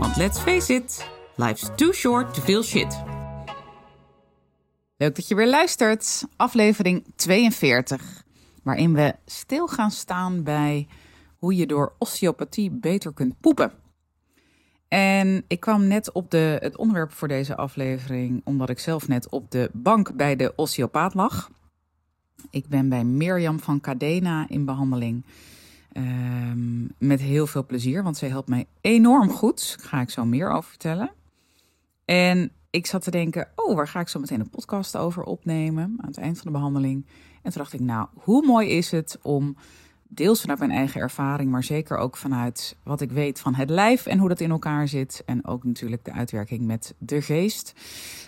want let's face it, life's too short to feel shit. Leuk dat je weer luistert. Aflevering 42, waarin we stil gaan staan bij hoe je door osteopathie beter kunt poepen. En ik kwam net op de, het onderwerp voor deze aflevering omdat ik zelf net op de bank bij de osteopaat lag. Ik ben bij Mirjam van Cadena in behandeling. Ehm, met heel veel plezier, want zij helpt mij enorm goed. Ga ik zo meer over vertellen. En ik zat te denken, oh, waar ga ik zo meteen een podcast over opnemen aan het eind van de behandeling? En toen dacht ik, nou, hoe mooi is het om deels vanuit mijn eigen ervaring, maar zeker ook vanuit wat ik weet van het lijf en hoe dat in elkaar zit. En ook natuurlijk de uitwerking met de geest.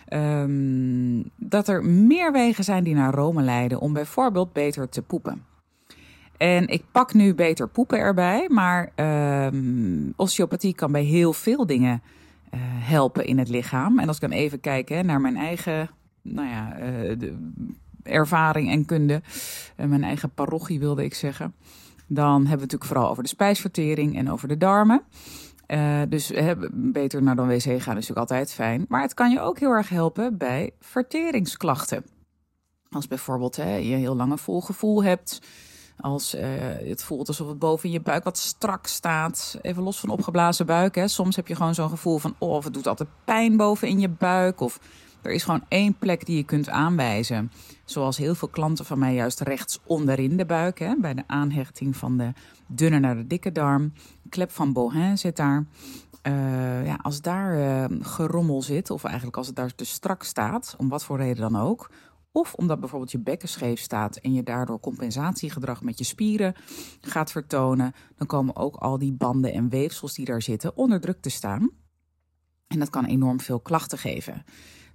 Ehm, dat er meer wegen zijn die naar Rome leiden om bijvoorbeeld beter te poepen. En ik pak nu beter poepen erbij, maar um, osteopathie kan bij heel veel dingen uh, helpen in het lichaam. En als ik dan even kijk hè, naar mijn eigen nou ja, uh, de ervaring en kunde, uh, mijn eigen parochie wilde ik zeggen, dan hebben we het natuurlijk vooral over de spijsvertering en over de darmen. Dus beter naar dan wc gaan is natuurlijk altijd fijn. Maar het kan je ook heel erg helpen bij verteringsklachten. Als bijvoorbeeld hè, je heel lang een vol gevoel hebt. Als uh, het voelt alsof het boven je buik wat strak staat. Even los van opgeblazen buik. Hè. Soms heb je gewoon zo'n gevoel van... oh, of het doet altijd pijn boven in je buik. Of er is gewoon één plek die je kunt aanwijzen. Zoals heel veel klanten van mij juist rechts onderin de buik. Hè, bij de aanhechting van de dunne naar de dikke darm. Klep van Bohin zit daar. Uh, ja, als daar uh, gerommel zit, of eigenlijk als het daar te strak staat, om wat voor reden dan ook. Of omdat bijvoorbeeld je bekken scheef staat en je daardoor compensatiegedrag met je spieren gaat vertonen, dan komen ook al die banden en weefsels die daar zitten onder druk te staan. En dat kan enorm veel klachten geven.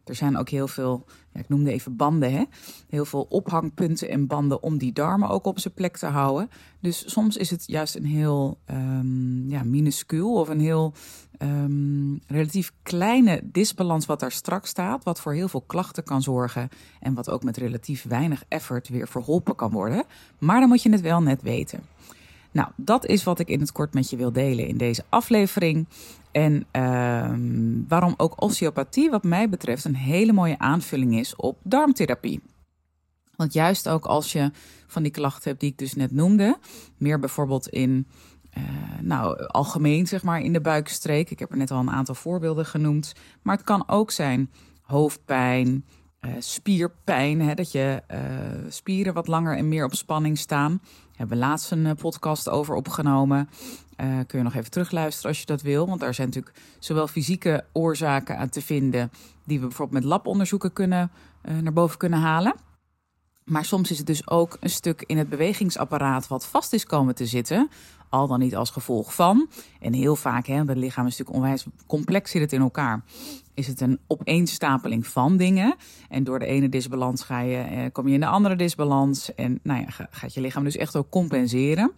Er zijn ook heel veel, ja, ik noemde even banden, hè? heel veel ophangpunten en banden om die darmen ook op zijn plek te houden. Dus soms is het juist een heel um, ja, minuscuul of een heel um, relatief kleine disbalans wat daar straks staat, wat voor heel veel klachten kan zorgen en wat ook met relatief weinig effort weer verholpen kan worden. Maar dan moet je het wel net weten. Nou, dat is wat ik in het kort met je wil delen in deze aflevering. En uh, waarom ook osteopathie, wat mij betreft, een hele mooie aanvulling is op darmtherapie. Want juist ook als je van die klachten hebt die ik dus net noemde, meer bijvoorbeeld in, uh, nou, algemeen zeg maar in de buikstreek. Ik heb er net al een aantal voorbeelden genoemd. Maar het kan ook zijn hoofdpijn, uh, spierpijn, hè, dat je uh, spieren wat langer en meer op spanning staan. Daar hebben we laatst een podcast over opgenomen. Kun je nog even terugluisteren als je dat wil. Want daar zijn natuurlijk zowel fysieke oorzaken aan te vinden. die we bijvoorbeeld met labonderzoeken kunnen, naar boven kunnen halen. Maar soms is het dus ook een stuk in het bewegingsapparaat wat vast is komen te zitten. Al dan niet als gevolg van. En heel vaak, hè, het lichaam is natuurlijk onwijs complex zit het in elkaar. Is het een opeenstapeling van dingen. En door de ene disbalans ga je, eh, kom je in de andere disbalans. En nou ja, gaat je lichaam dus echt ook compenseren.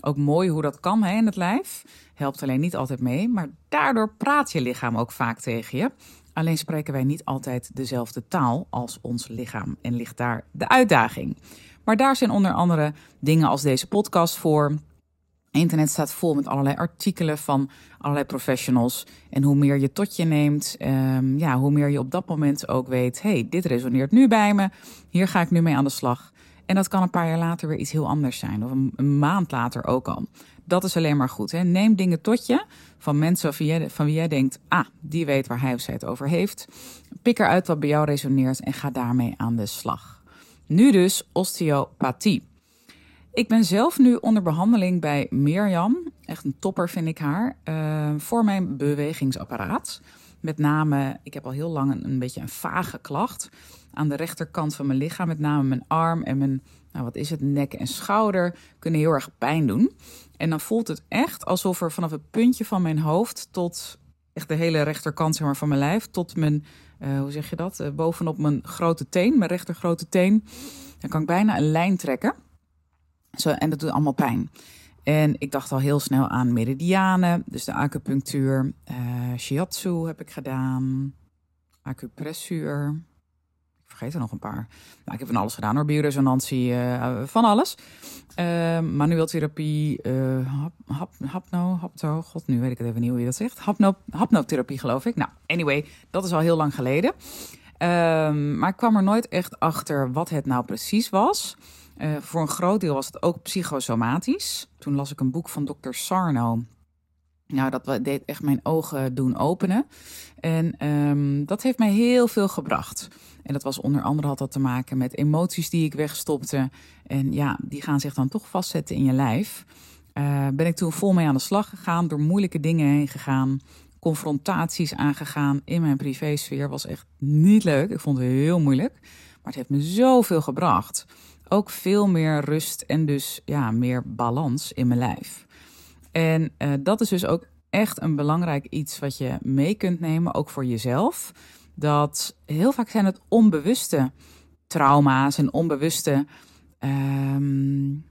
Ook mooi hoe dat kan hè, in het lijf. Helpt alleen niet altijd mee. Maar daardoor praat je lichaam ook vaak tegen je. Alleen spreken wij niet altijd dezelfde taal als ons lichaam en ligt daar de uitdaging. Maar daar zijn onder andere dingen als deze podcast voor. Internet staat vol met allerlei artikelen van allerlei professionals. En hoe meer je tot je neemt, um, ja, hoe meer je op dat moment ook weet: hey, dit resoneert nu bij me. Hier ga ik nu mee aan de slag. En dat kan een paar jaar later weer iets heel anders zijn, of een, maand later ook al. Dat is alleen maar goed. Hè? Neem dingen tot je van mensen van wie, jij, van wie jij denkt: ah, die weet waar hij of zij het over heeft. Pik eruit wat bij jou resoneert en ga daarmee aan de slag. Nu dus osteopathie. Ik ben zelf nu onder behandeling bij Mirjam. Echt een topper vind ik haar. Uh, voor mijn bewegingsapparaat. Met name, ik heb al heel lang een, beetje een vage klacht. Aan de rechterkant van mijn lichaam, met name mijn arm en mijn, nou wat is het, nek en schouder, kunnen heel erg pijn doen. En dan voelt het echt alsof er vanaf het puntje van mijn hoofd tot echt de hele rechterkant zeg maar, van mijn lijf tot mijn, hoe zeg je dat, bovenop mijn grote teen, mijn rechter grote teen. Dan kan ik bijna een lijn trekken. Zo, en dat doet allemaal pijn. En ik dacht al heel snel aan meridianen, dus de acupunctuur. Uh, shiatsu heb ik gedaan. Acupressuur. Ik vergeet er nog een paar. Nou, ik heb van alles gedaan hoor. Bioresonantie, uh, van alles. Uh, manueltherapie, hap, hap, hapno, hapto. God, nu weet ik het even niet hoe je dat zegt. Hapno, hapnotherapie geloof ik. Nou, anyway, dat is al heel lang geleden. Ehm, maar ik kwam er nooit echt achter wat het nou precies was. Uh, voor een groot deel was het ook psychosomatisch. Toen las ik een boek van dokter Sarno. Nou, dat deed echt mijn ogen doen openen. En um, dat heeft mij heel veel gebracht. En dat was onder andere had dat te maken met emoties die ik wegstopte. En ja, die gaan zich dan toch vastzetten in je lijf. Uh, ben ik toen vol mee aan de slag gegaan, door moeilijke dingen heen gegaan. Confrontaties aangegaan in mijn privésfeer was echt niet leuk. Ik vond het heel moeilijk. Maar het heeft me zoveel gebracht ook veel meer rust en dus ja, meer balans in mijn lijf. En uh, dat is dus ook echt een belangrijk iets wat je mee kunt nemen, ook voor jezelf. Dat heel vaak zijn het onbewuste trauma's en onbewuste um,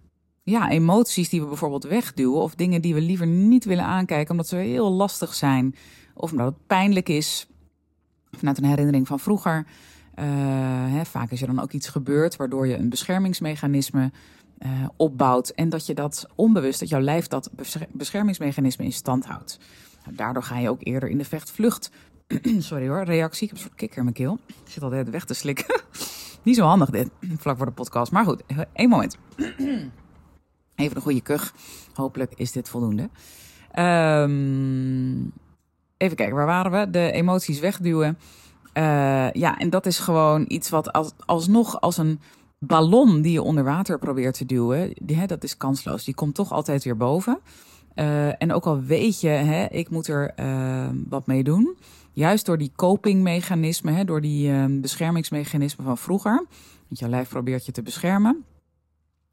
ja, emoties die we bijvoorbeeld wegduwen. Of dingen die we liever niet willen aankijken omdat ze heel lastig zijn. Of omdat het pijnlijk is. Vanuit een herinnering van vroeger. Uh, hè, vaak is er dan ook iets gebeurd waardoor je een beschermingsmechanisme uh, opbouwt. En dat je dat onbewust, dat jouw lijf dat beschermingsmechanisme in stand houdt. Nou, daardoor ga je ook eerder in de vechtvlucht. Sorry hoor, reactie. Ik heb een soort kikker in mijn keel. Ik zit altijd weg te slikken. Niet zo handig dit, vlak voor de podcast. Maar goed, één moment. Even een goede kuch. Hopelijk is dit voldoende. Um, even kijken, waar waren we? De emoties wegduwen. Uh, ja, en dat is gewoon iets wat als, alsnog als een ballon die je onder water probeert te duwen, die, hè, dat is kansloos. Die komt toch altijd weer boven. Uh, en ook al weet je, hè, ik moet er uh, wat mee doen. Juist door die copingmechanismen, door die beschermingsmechanismen van vroeger. Want jouw lijf probeert je te beschermen.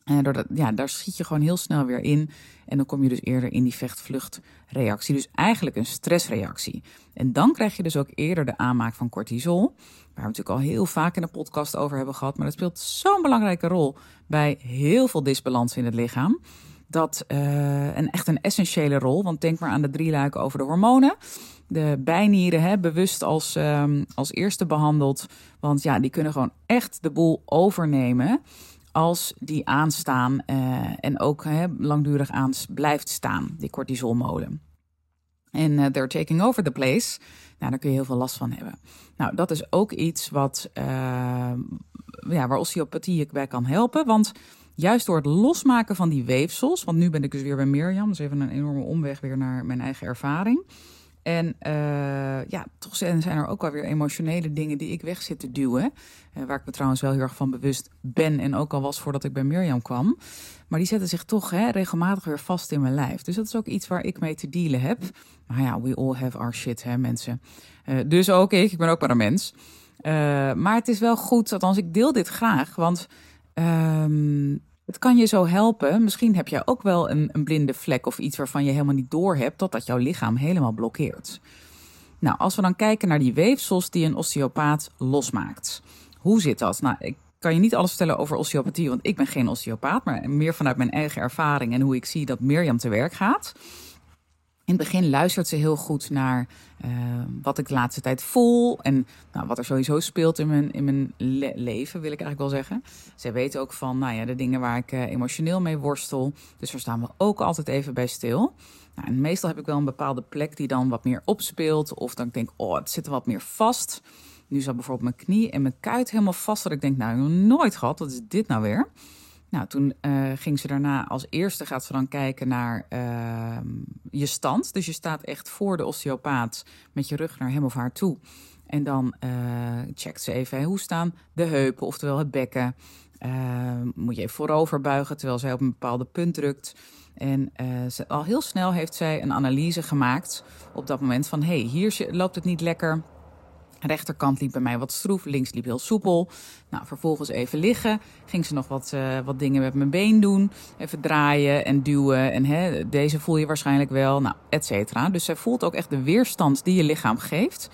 En door dat, ja, daar schiet je gewoon heel snel weer in. En dan kom je dus eerder in die vecht-vluchtreactie. Dus eigenlijk een stressreactie. En dan krijg je dus ook eerder de aanmaak van cortisol. Waar we natuurlijk al heel vaak in de podcast over hebben gehad. Maar dat speelt zo'n belangrijke rol bij heel veel disbalans in het lichaam. Dat uh, een echt een essentiële rol. Want denk maar aan de drie luiken over de hormonen. De bijnieren hè, bewust als, um, als eerste behandeld. Want ja, die kunnen gewoon echt de boel overnemen als die aanstaan uh, en ook hè, langdurig aan blijft staan, die cortisolmolen. En uh, they're taking over the place. Nou, daar kun je heel veel last van hebben. Nou, dat is ook iets wat, uh, ja, waar osteopathie je bij kan helpen. Want juist door het losmaken van die weefsels, want nu ben ik dus weer bij Mirjam, dus even een enorme omweg weer naar mijn eigen ervaring. En uh, ja, toch zijn er ook alweer emotionele dingen die ik weg zit te duwen. Uh, waar ik me trouwens wel heel erg van bewust ben en ook al was voordat ik bij Mirjam kwam. Maar die zetten zich toch hè, regelmatig weer vast in mijn lijf. Dus dat is ook iets waar ik mee te dealen heb. Maar ja, we all have our shit, hè, mensen. Uh, dus ook ik, ik ben ook maar een mens. maar het is wel goed, althans ik deel dit graag, want... Um, het kan je zo helpen. Misschien heb jij ook wel een, een blinde vlek of iets waarvan je helemaal niet doorhebt totdat jouw lichaam helemaal blokkeert. Nou, als we dan kijken naar die weefsels die een osteopaat losmaakt. Hoe zit dat? Nou, ik kan je niet alles vertellen over osteopathie, want ik ben geen osteopaat, maar meer vanuit mijn eigen ervaring en hoe ik zie dat Mirjam te werk gaat. In het begin luistert ze heel goed naar uh, wat ik de laatste tijd voel. En nou, wat er sowieso speelt in mijn, in mijn le leven, wil ik eigenlijk wel zeggen. Zij weet ook van nou ja, de dingen waar ik uh, emotioneel mee worstel. Dus daar staan we ook altijd even bij stil. Nou, en meestal heb ik wel een bepaalde plek die dan wat meer opspeelt. Of dan denk ik, oh, het zit er wat meer vast. Nu zat bijvoorbeeld mijn knie en mijn kuit helemaal vast. Dat ik denk, nou, nooit gehad. Wat is dit nou weer? Nou, toen uh, ging ze daarna als eerste gaat ze dan kijken naar uh, je stand. Dus je staat echt voor de osteopaat met je rug naar hem of haar toe. En dan uh, checkt ze even hoe staan de heupen, oftewel het bekken. moet je even voorover buigen terwijl zij op een bepaalde punt drukt. En ze, al heel snel heeft zij een analyse gemaakt op dat moment van... hé, hey, hier loopt het niet lekker. Rechterkant liep bij mij wat stroef, links liep heel soepel. Nou, vervolgens even liggen. Ging ze nog wat, uh, wat dingen met mijn been doen. Even draaien en duwen. En hè, deze voel je waarschijnlijk wel, nou, et cetera. Dus zij voelt ook echt de weerstand die je lichaam geeft.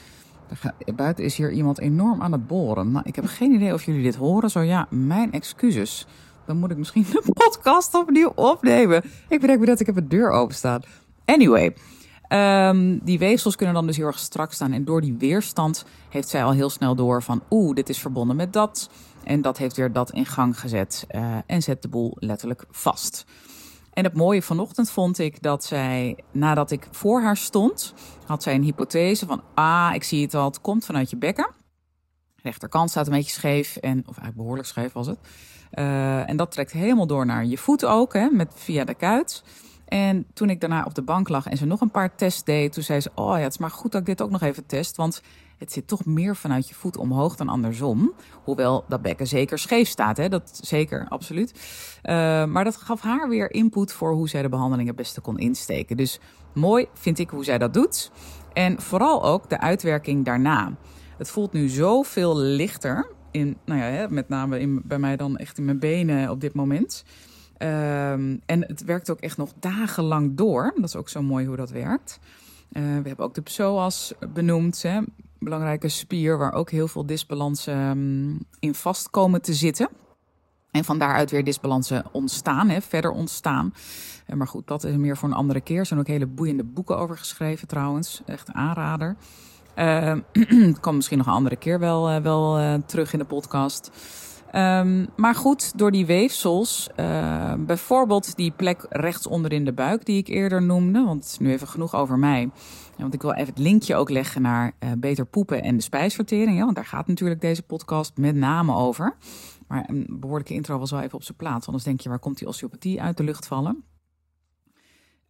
Buiten is hier iemand enorm aan het boren. Nou, ik heb geen idee of jullie dit horen. Zo ja, mijn excuses. Dan moet ik misschien de podcast opnieuw opnemen. Ik bedenk me dat ik heb een deur openstaan. Anyway, um, die weefsels kunnen dan dus heel erg strak staan. En door die weerstand heeft zij al heel snel door van... oeh, dit is verbonden met dat. En dat heeft weer dat in gang gezet. Uh, en zet de boel letterlijk vast. En het mooie vanochtend vond ik dat zij, nadat ik voor haar stond, had zij een hypothese van, ah, ik zie het al, het komt vanuit je bekken. rechterkant staat een beetje scheef, en, of eigenlijk behoorlijk scheef was het. Uh, en dat trekt helemaal door naar je voet ook, hè, met, via de kuit. En toen ik daarna op de bank lag en ze nog een paar tests deed, toen zei ze: Oh ja, het is maar goed dat ik dit ook nog even test. Want het zit toch meer vanuit je voet omhoog dan andersom. Hoewel dat bekken zeker scheef staat, hè? dat zeker, absoluut. Uh, maar dat gaf haar weer input voor hoe zij de behandeling het beste kon insteken. Dus mooi vind ik hoe zij dat doet. En vooral ook de uitwerking daarna. Het voelt nu zoveel lichter. In, nou ja, met name in, bij mij dan echt in mijn benen op dit moment. Um, en het werkt ook echt nog dagenlang door. Dat is ook zo mooi hoe dat werkt. Uh, we hebben ook de psoas benoemd. Hè? Belangrijke spier waar ook heel veel disbalansen um, in vast komen te zitten. En van daaruit weer disbalansen ontstaan, hè, verder ontstaan. Uh, maar goed, dat is meer voor een andere keer. Er zijn ook hele boeiende boeken over geschreven trouwens. Echt aanrader. Uh, misschien nog een andere keer wel, uh, wel terug in de podcast. Um, maar goed, door die weefsels, uh, bijvoorbeeld die plek rechts onderin de buik die ik eerder noemde, want nu even genoeg over mij. Want ik wil even het linkje ook leggen naar uh, beter poepen en de spijsvertering, ja, want daar gaat natuurlijk deze podcast met name over. Maar een behoorlijke intro was wel even op zijn plaats, anders denk je waar komt die osteopathie uit de lucht vallen.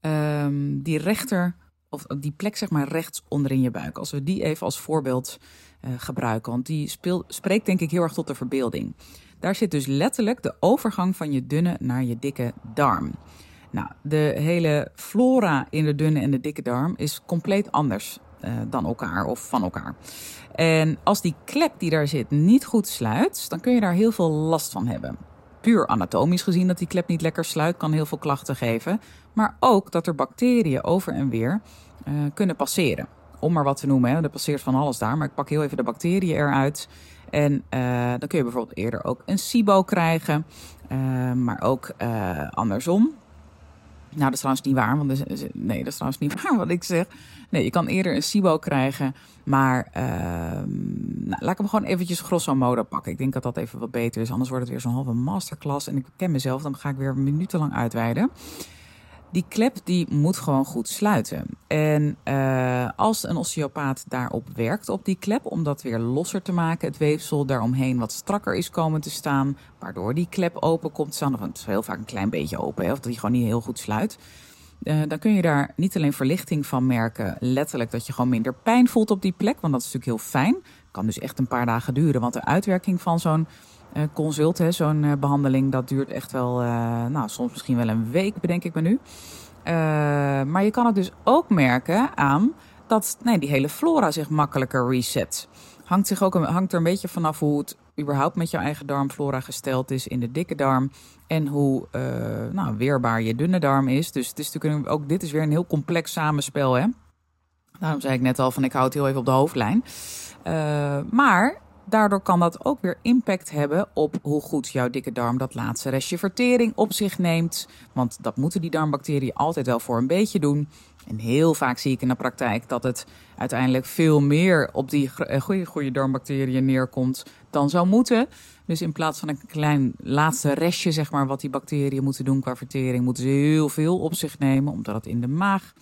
Um, die rechter, of die plek zeg maar rechts onderin je buik, als we die even als voorbeeld uh, gebruiken. Want die spreekt denk ik heel erg tot de verbeelding. Daar zit dus letterlijk de overgang van je dunne naar je dikke darm. Nou, de hele flora in de dunne en de dikke darm is compleet anders uh, dan elkaar of van elkaar. En als die klep die daar zit niet goed sluit, dan kun je daar heel veel last van hebben. Puur anatomisch gezien dat die klep niet lekker sluit, kan heel veel klachten geven. Maar ook dat er bacteriën over en weer uh, kunnen passeren om maar wat te noemen. Hè. Er passeert van alles daar, maar ik pak heel even de bacteriën eruit. En uh, dan kun je bijvoorbeeld eerder ook een SIBO krijgen, uh, maar ook andersom. Nou, dat is trouwens niet waar, want nee, dat is trouwens niet waar wat ik zeg. Nee, je kan eerder een SIBO krijgen, maar ehm, nou, laat ik hem gewoon eventjes grosso modo pakken. Ik denk dat dat even wat beter is, anders wordt het weer zo'n halve masterclass. En ik ken mezelf, dan ga ik weer minutenlang uitweiden die klep die moet gewoon goed sluiten. En uh, als een osteopaat daarop werkt, op die klep, om dat weer losser te maken, het weefsel daaromheen wat strakker is komen te staan, waardoor die klep open komt te staan, of het is heel vaak een klein beetje open, hè, of dat die gewoon niet heel goed sluit. Uh, dan kun je daar niet alleen verlichting van merken, letterlijk dat je gewoon minder pijn voelt op die plek, want dat is natuurlijk heel fijn. Kan dus echt een paar dagen duren, want de uitwerking van zo'n consult, zo'n uh, behandeling, dat duurt echt wel, uh, nou, soms misschien wel een week, bedenk ik me nu. maar je kan het dus ook merken aan dat nee, die hele flora zich makkelijker reset. Hangt, zich ook, hangt er een beetje vanaf hoe het überhaupt met jouw eigen darmflora gesteld is in de dikke darm. En hoe nou, weerbaar je dunne darm is. Dus het is natuurlijk ook dit is weer een heel complex samenspel. Hè? Daarom zei ik net al van ik hou het heel even op de hoofdlijn. maar Daardoor kan dat ook weer impact hebben op hoe goed jouw dikke darm dat laatste restje vertering op zich neemt. Want dat moeten die darmbacteriën altijd wel voor een beetje doen. En heel vaak zie ik in de praktijk dat het uiteindelijk veel meer op die eh, goede, goede darmbacteriën neerkomt dan zou moeten. Dus in plaats van een klein laatste restje, zeg maar, wat die bacteriën moeten doen qua vertering, moeten ze heel veel op zich nemen, omdat het in de maag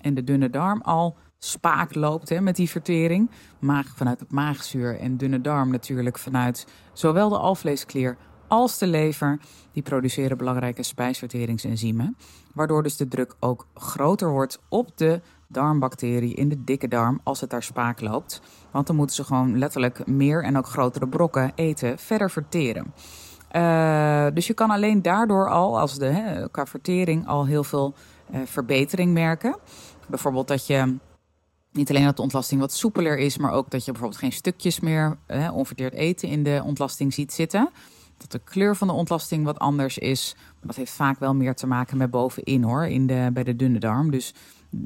en de dunne darm al spaak loopt hè, met die vertering. Maag vanuit het maagzuur en dunne darm natuurlijk vanuit zowel de alvleesklier als de lever. Die produceren belangrijke spijsverteringsenzymen. Waardoor dus de druk ook groter wordt op de darmbacterie in de dikke darm als het daar spaak loopt. Want dan moeten ze gewoon letterlijk meer en ook grotere brokken eten, verder verteren. Uh, dus je kan alleen daardoor al, als de, hè, qua vertering, al heel veel uh, verbetering merken. Bijvoorbeeld dat je Niet alleen dat de ontlasting wat soepeler is, maar ook dat je bijvoorbeeld geen stukjes meer eh, onverteerd eten in de ontlasting ziet zitten. Dat de kleur van de ontlasting wat anders is. Dat heeft vaak wel meer te maken met bovenin hoor, in de, bij de dunne darm. Dus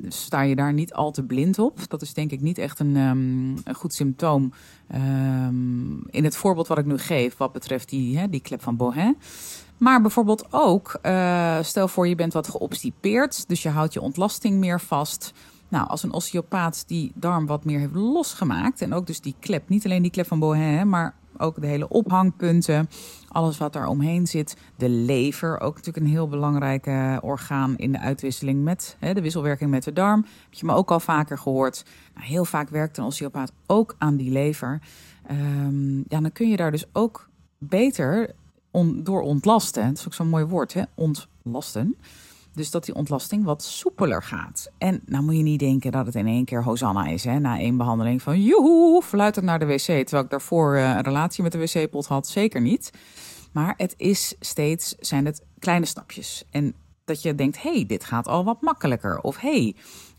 sta je daar niet al te blind op. Dat is denk ik niet echt een, um, een goed symptoom. Um, in het voorbeeld wat ik nu geef, wat betreft die, hè, die klep van Bohin. Maar bijvoorbeeld ook, uh, stel voor je bent wat geobstipeerd, dus je houdt je ontlasting meer vast. Nou, als een osteopaat die darm wat meer heeft losgemaakt en ook dus die klep, niet alleen die klep van Bohin, maar ook de hele ophangpunten, alles wat daar omheen zit. De lever, ook natuurlijk een heel belangrijk orgaan in de uitwisseling met hè, de wisselwerking met de darm. Heb je me ook al vaker gehoord. Nou, heel vaak werkt een osteopaat ook aan die lever. Um, ja, dan kun je daar dus ook beter door ontlasten. Dat is ook zo'n mooi woord, hè? Ontlasten. Dus dat die ontlasting wat soepeler gaat. En nou moet je niet denken dat het in één keer Hosanna is. Hè? Na één behandeling van joehoe, fluitend naar de wc. Terwijl ik daarvoor uh, een relatie met de wc-pot had. Zeker niet. Maar het is steeds, zijn het kleine stapjes. En dat je denkt, hey, dit gaat al wat makkelijker. Of hey,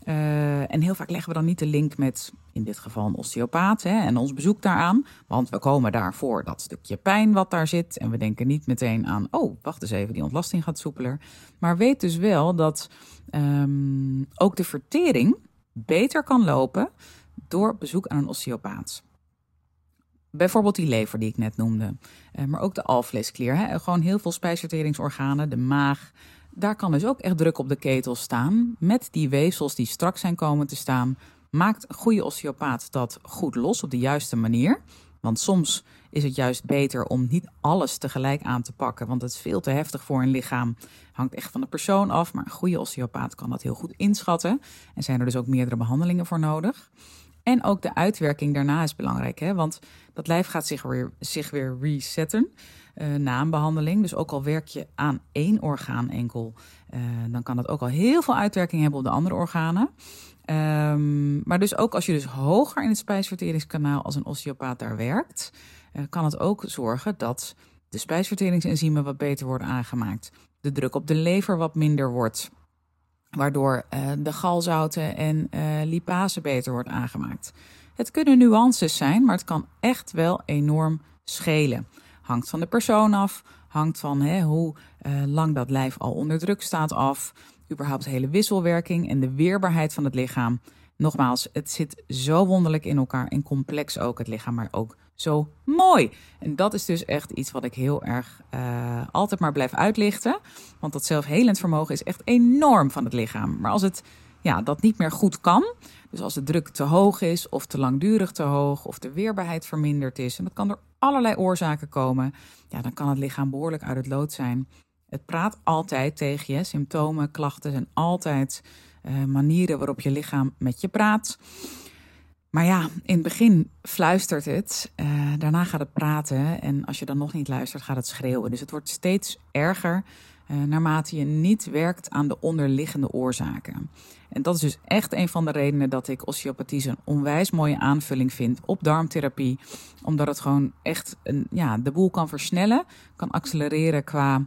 uh, en heel vaak leggen we dan niet de link met, in dit geval een osteopaat, hè, en ons bezoek daaraan. Want we komen daarvoor dat stukje pijn wat daar zit. En we denken niet meteen aan, oh, wacht eens even, die ontlasting gaat soepeler. Maar weet dus wel dat um, ook de vertering beter kan lopen door bezoek aan een osteopaat. Bijvoorbeeld die lever die ik net noemde. Uh, maar ook de alvleesklier. Hè? Gewoon heel veel spijsverteringsorganen, de maag, daar kan dus ook echt druk op de ketel staan. Met die weefsels die strak zijn komen te staan, maakt een goede osteopaat dat goed los op de juiste manier. Want soms is het juist beter om niet alles tegelijk aan te pakken, want het is veel te heftig voor een lichaam. Hangt echt van de persoon af, maar een goede osteopaat kan dat heel goed inschatten. En zijn er dus ook meerdere behandelingen voor nodig. En ook de uitwerking daarna is belangrijk, hè? want dat lijf gaat zich weer, zich weer resetten uh, na een behandeling. Dus ook al werk je aan één orgaan enkel, uh, dan kan dat ook al heel veel uitwerking hebben op de andere organen. Um, maar dus ook als je dus hoger in het spijsverteringskanaal als een osteopaat daar werkt, uh, kan het ook zorgen dat de spijsverteringsenzymen wat beter worden aangemaakt. De druk op de lever wat minder wordt. Waardoor de galzouten en lipase beter wordt aangemaakt. Het kunnen nuances zijn, maar het kan echt wel enorm schelen. Hangt van de persoon af, hangt van hè, hoe uh, lang dat lijf al onder druk staat af. Überhaupt de hele wisselwerking en de weerbaarheid van het lichaam. Nogmaals, het zit zo wonderlijk in elkaar en complex ook het lichaam, maar ook zo mooi. En dat is dus echt iets wat ik heel erg uh, altijd maar blijf uitlichten. Want dat zelfhelend vermogen is echt enorm van het lichaam. Maar als het ja, dat niet meer goed kan, dus als de druk te hoog is of te langdurig te hoog of de weerbaarheid verminderd is, en dat kan door allerlei oorzaken komen, ja, dan kan het lichaam behoorlijk uit het lood zijn. Het praat altijd tegen je. Symptomen, klachten zijn altijd uh, manieren waarop je lichaam met je praat. Maar ja, in het begin fluistert het, uh, daarna gaat het praten en als je dan nog niet luistert, gaat het schreeuwen. Dus het wordt steeds erger uh, naarmate je niet werkt aan de onderliggende oorzaken. En dat is dus echt een van de redenen dat ik osteopathie een onwijs mooie aanvulling vind op darmtherapie. Omdat het gewoon echt een, ja, de boel kan versnellen, kan accelereren qua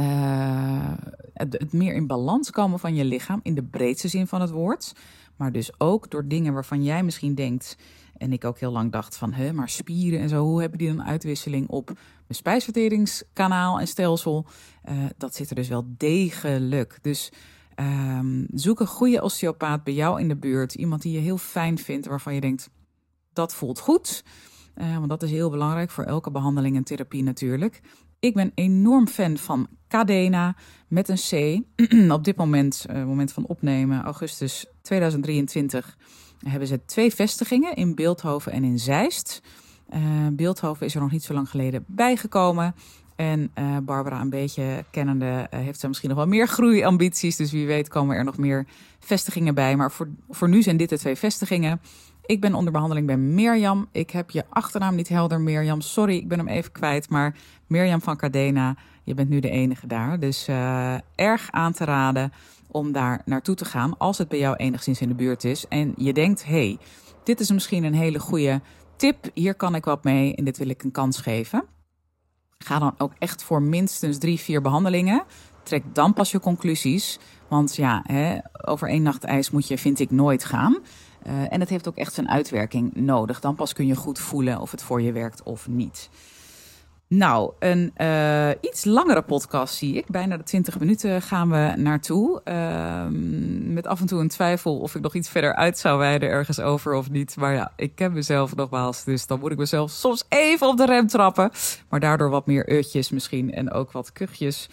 uh, het, meer in balans komen van je lichaam, in de breedste zin van het woord. Maar dus ook door dingen waarvan jij misschien denkt, en ik ook heel lang dacht van, hè, maar spieren en zo, hoe hebben die dan uitwisseling op mijn spijsverteringskanaal en stelsel? Uh, dat zit er dus wel degelijk. Dus um, zoek een goede osteopaat bij jou in de buurt. Iemand die je heel fijn vindt, waarvan je denkt, dat voelt goed. Uh, want dat is heel belangrijk voor elke behandeling en therapie natuurlijk. Ik ben enorm fan van Cadena met een C. Op dit moment, uh, moment van opnemen, augustus 2023, hebben ze twee vestigingen in Beeldhoven en in Zeist. Uh, Beeldhoven is er nog niet zo lang geleden bijgekomen. En uh, Barbara, een beetje kennende, heeft ze misschien nog wel meer groeiambities. Dus wie weet komen er nog meer vestigingen bij. Maar voor, voor nu zijn dit de twee vestigingen. Ik ben onder behandeling bij Mirjam. Ik heb je achternaam niet helder, Mirjam. Sorry, ik ben hem even kwijt. Maar Mirjam van Cardena, je bent nu de enige daar. Dus uh, erg aan te raden om daar naartoe te gaan. Als het bij jou enigszins in de buurt is. En je denkt, hey, dit is misschien een hele goede tip. Hier kan ik wat mee en dit wil ik een kans geven. Ga dan ook echt voor minstens drie, vier behandelingen. Trek dan pas je conclusies. Want ja, hè, over één nacht ijs moet je, vind ik, nooit gaan. En het heeft ook echt zijn uitwerking nodig. Dan pas kun je goed voelen of het voor je werkt of niet. Nou, een uh, iets langere podcast zie ik. Bijna de 20 minuten gaan we naartoe. Uh, met af en toe een twijfel of ik nog iets verder uit zou wijden ergens over of niet. Maar ja, ik ken mezelf nogmaals. Dus dan moet ik mezelf soms even op de rem trappen. Maar daardoor wat meer utjes misschien en ook wat kuchjes.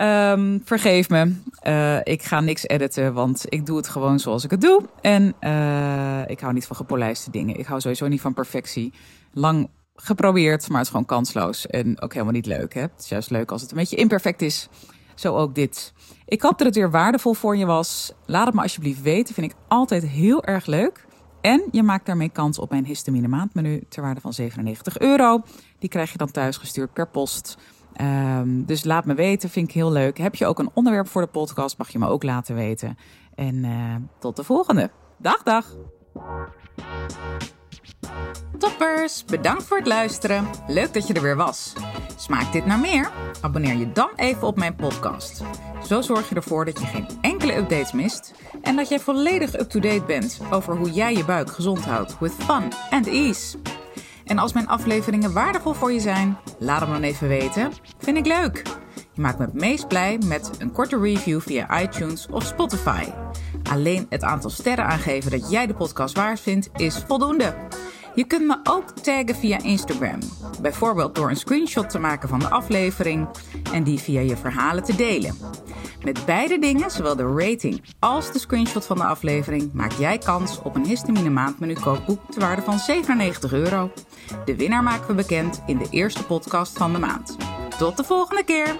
Um, vergeef me. Uh, ik ga niks editen, want ik doe het gewoon zoals ik het doe. En uh, ik hou niet van gepolijste dingen. Ik hou sowieso niet van perfectie. Lang geprobeerd, maar het is gewoon kansloos. En ook helemaal niet leuk. Hè? Het is juist leuk als het een beetje imperfect is. Zo ook dit. Ik hoop dat het weer waardevol voor je was. Laat het me alsjeblieft weten. Vind ik altijd heel erg leuk. En je maakt daarmee kans op mijn histamine maandmenu ter waarde van 97 euro. Die krijg je dan thuis gestuurd per post. Um, dus laat me weten, vind ik heel leuk. Heb je ook een onderwerp voor de podcast, mag je me ook laten weten. En uh, tot de volgende. Dag, dag. Toppers, bedankt voor het luisteren. Leuk dat je er weer was. Smaakt dit naar meer? Abonneer je dan even op mijn podcast. Zo zorg je ervoor dat je geen enkele updates mist en dat jij volledig up-to-date bent over hoe jij je buik gezond houdt with fun and ease. En als mijn afleveringen waardevol voor je zijn, laat hem dan even weten. Vind ik leuk. Je maakt me het meest blij met een korte review via iTunes of Spotify. Alleen het aantal sterren aangeven dat jij de podcast waard vindt is voldoende. Je kunt me ook taggen via Instagram. Bijvoorbeeld door een screenshot te maken van de aflevering en die via je verhalen te delen. Met beide dingen, zowel de rating als de screenshot van de aflevering, maak jij kans op een histamine maandmenu kookboek te waarde van 97 euro. De winnaar maken we bekend in de eerste podcast van de maand. Tot de volgende keer!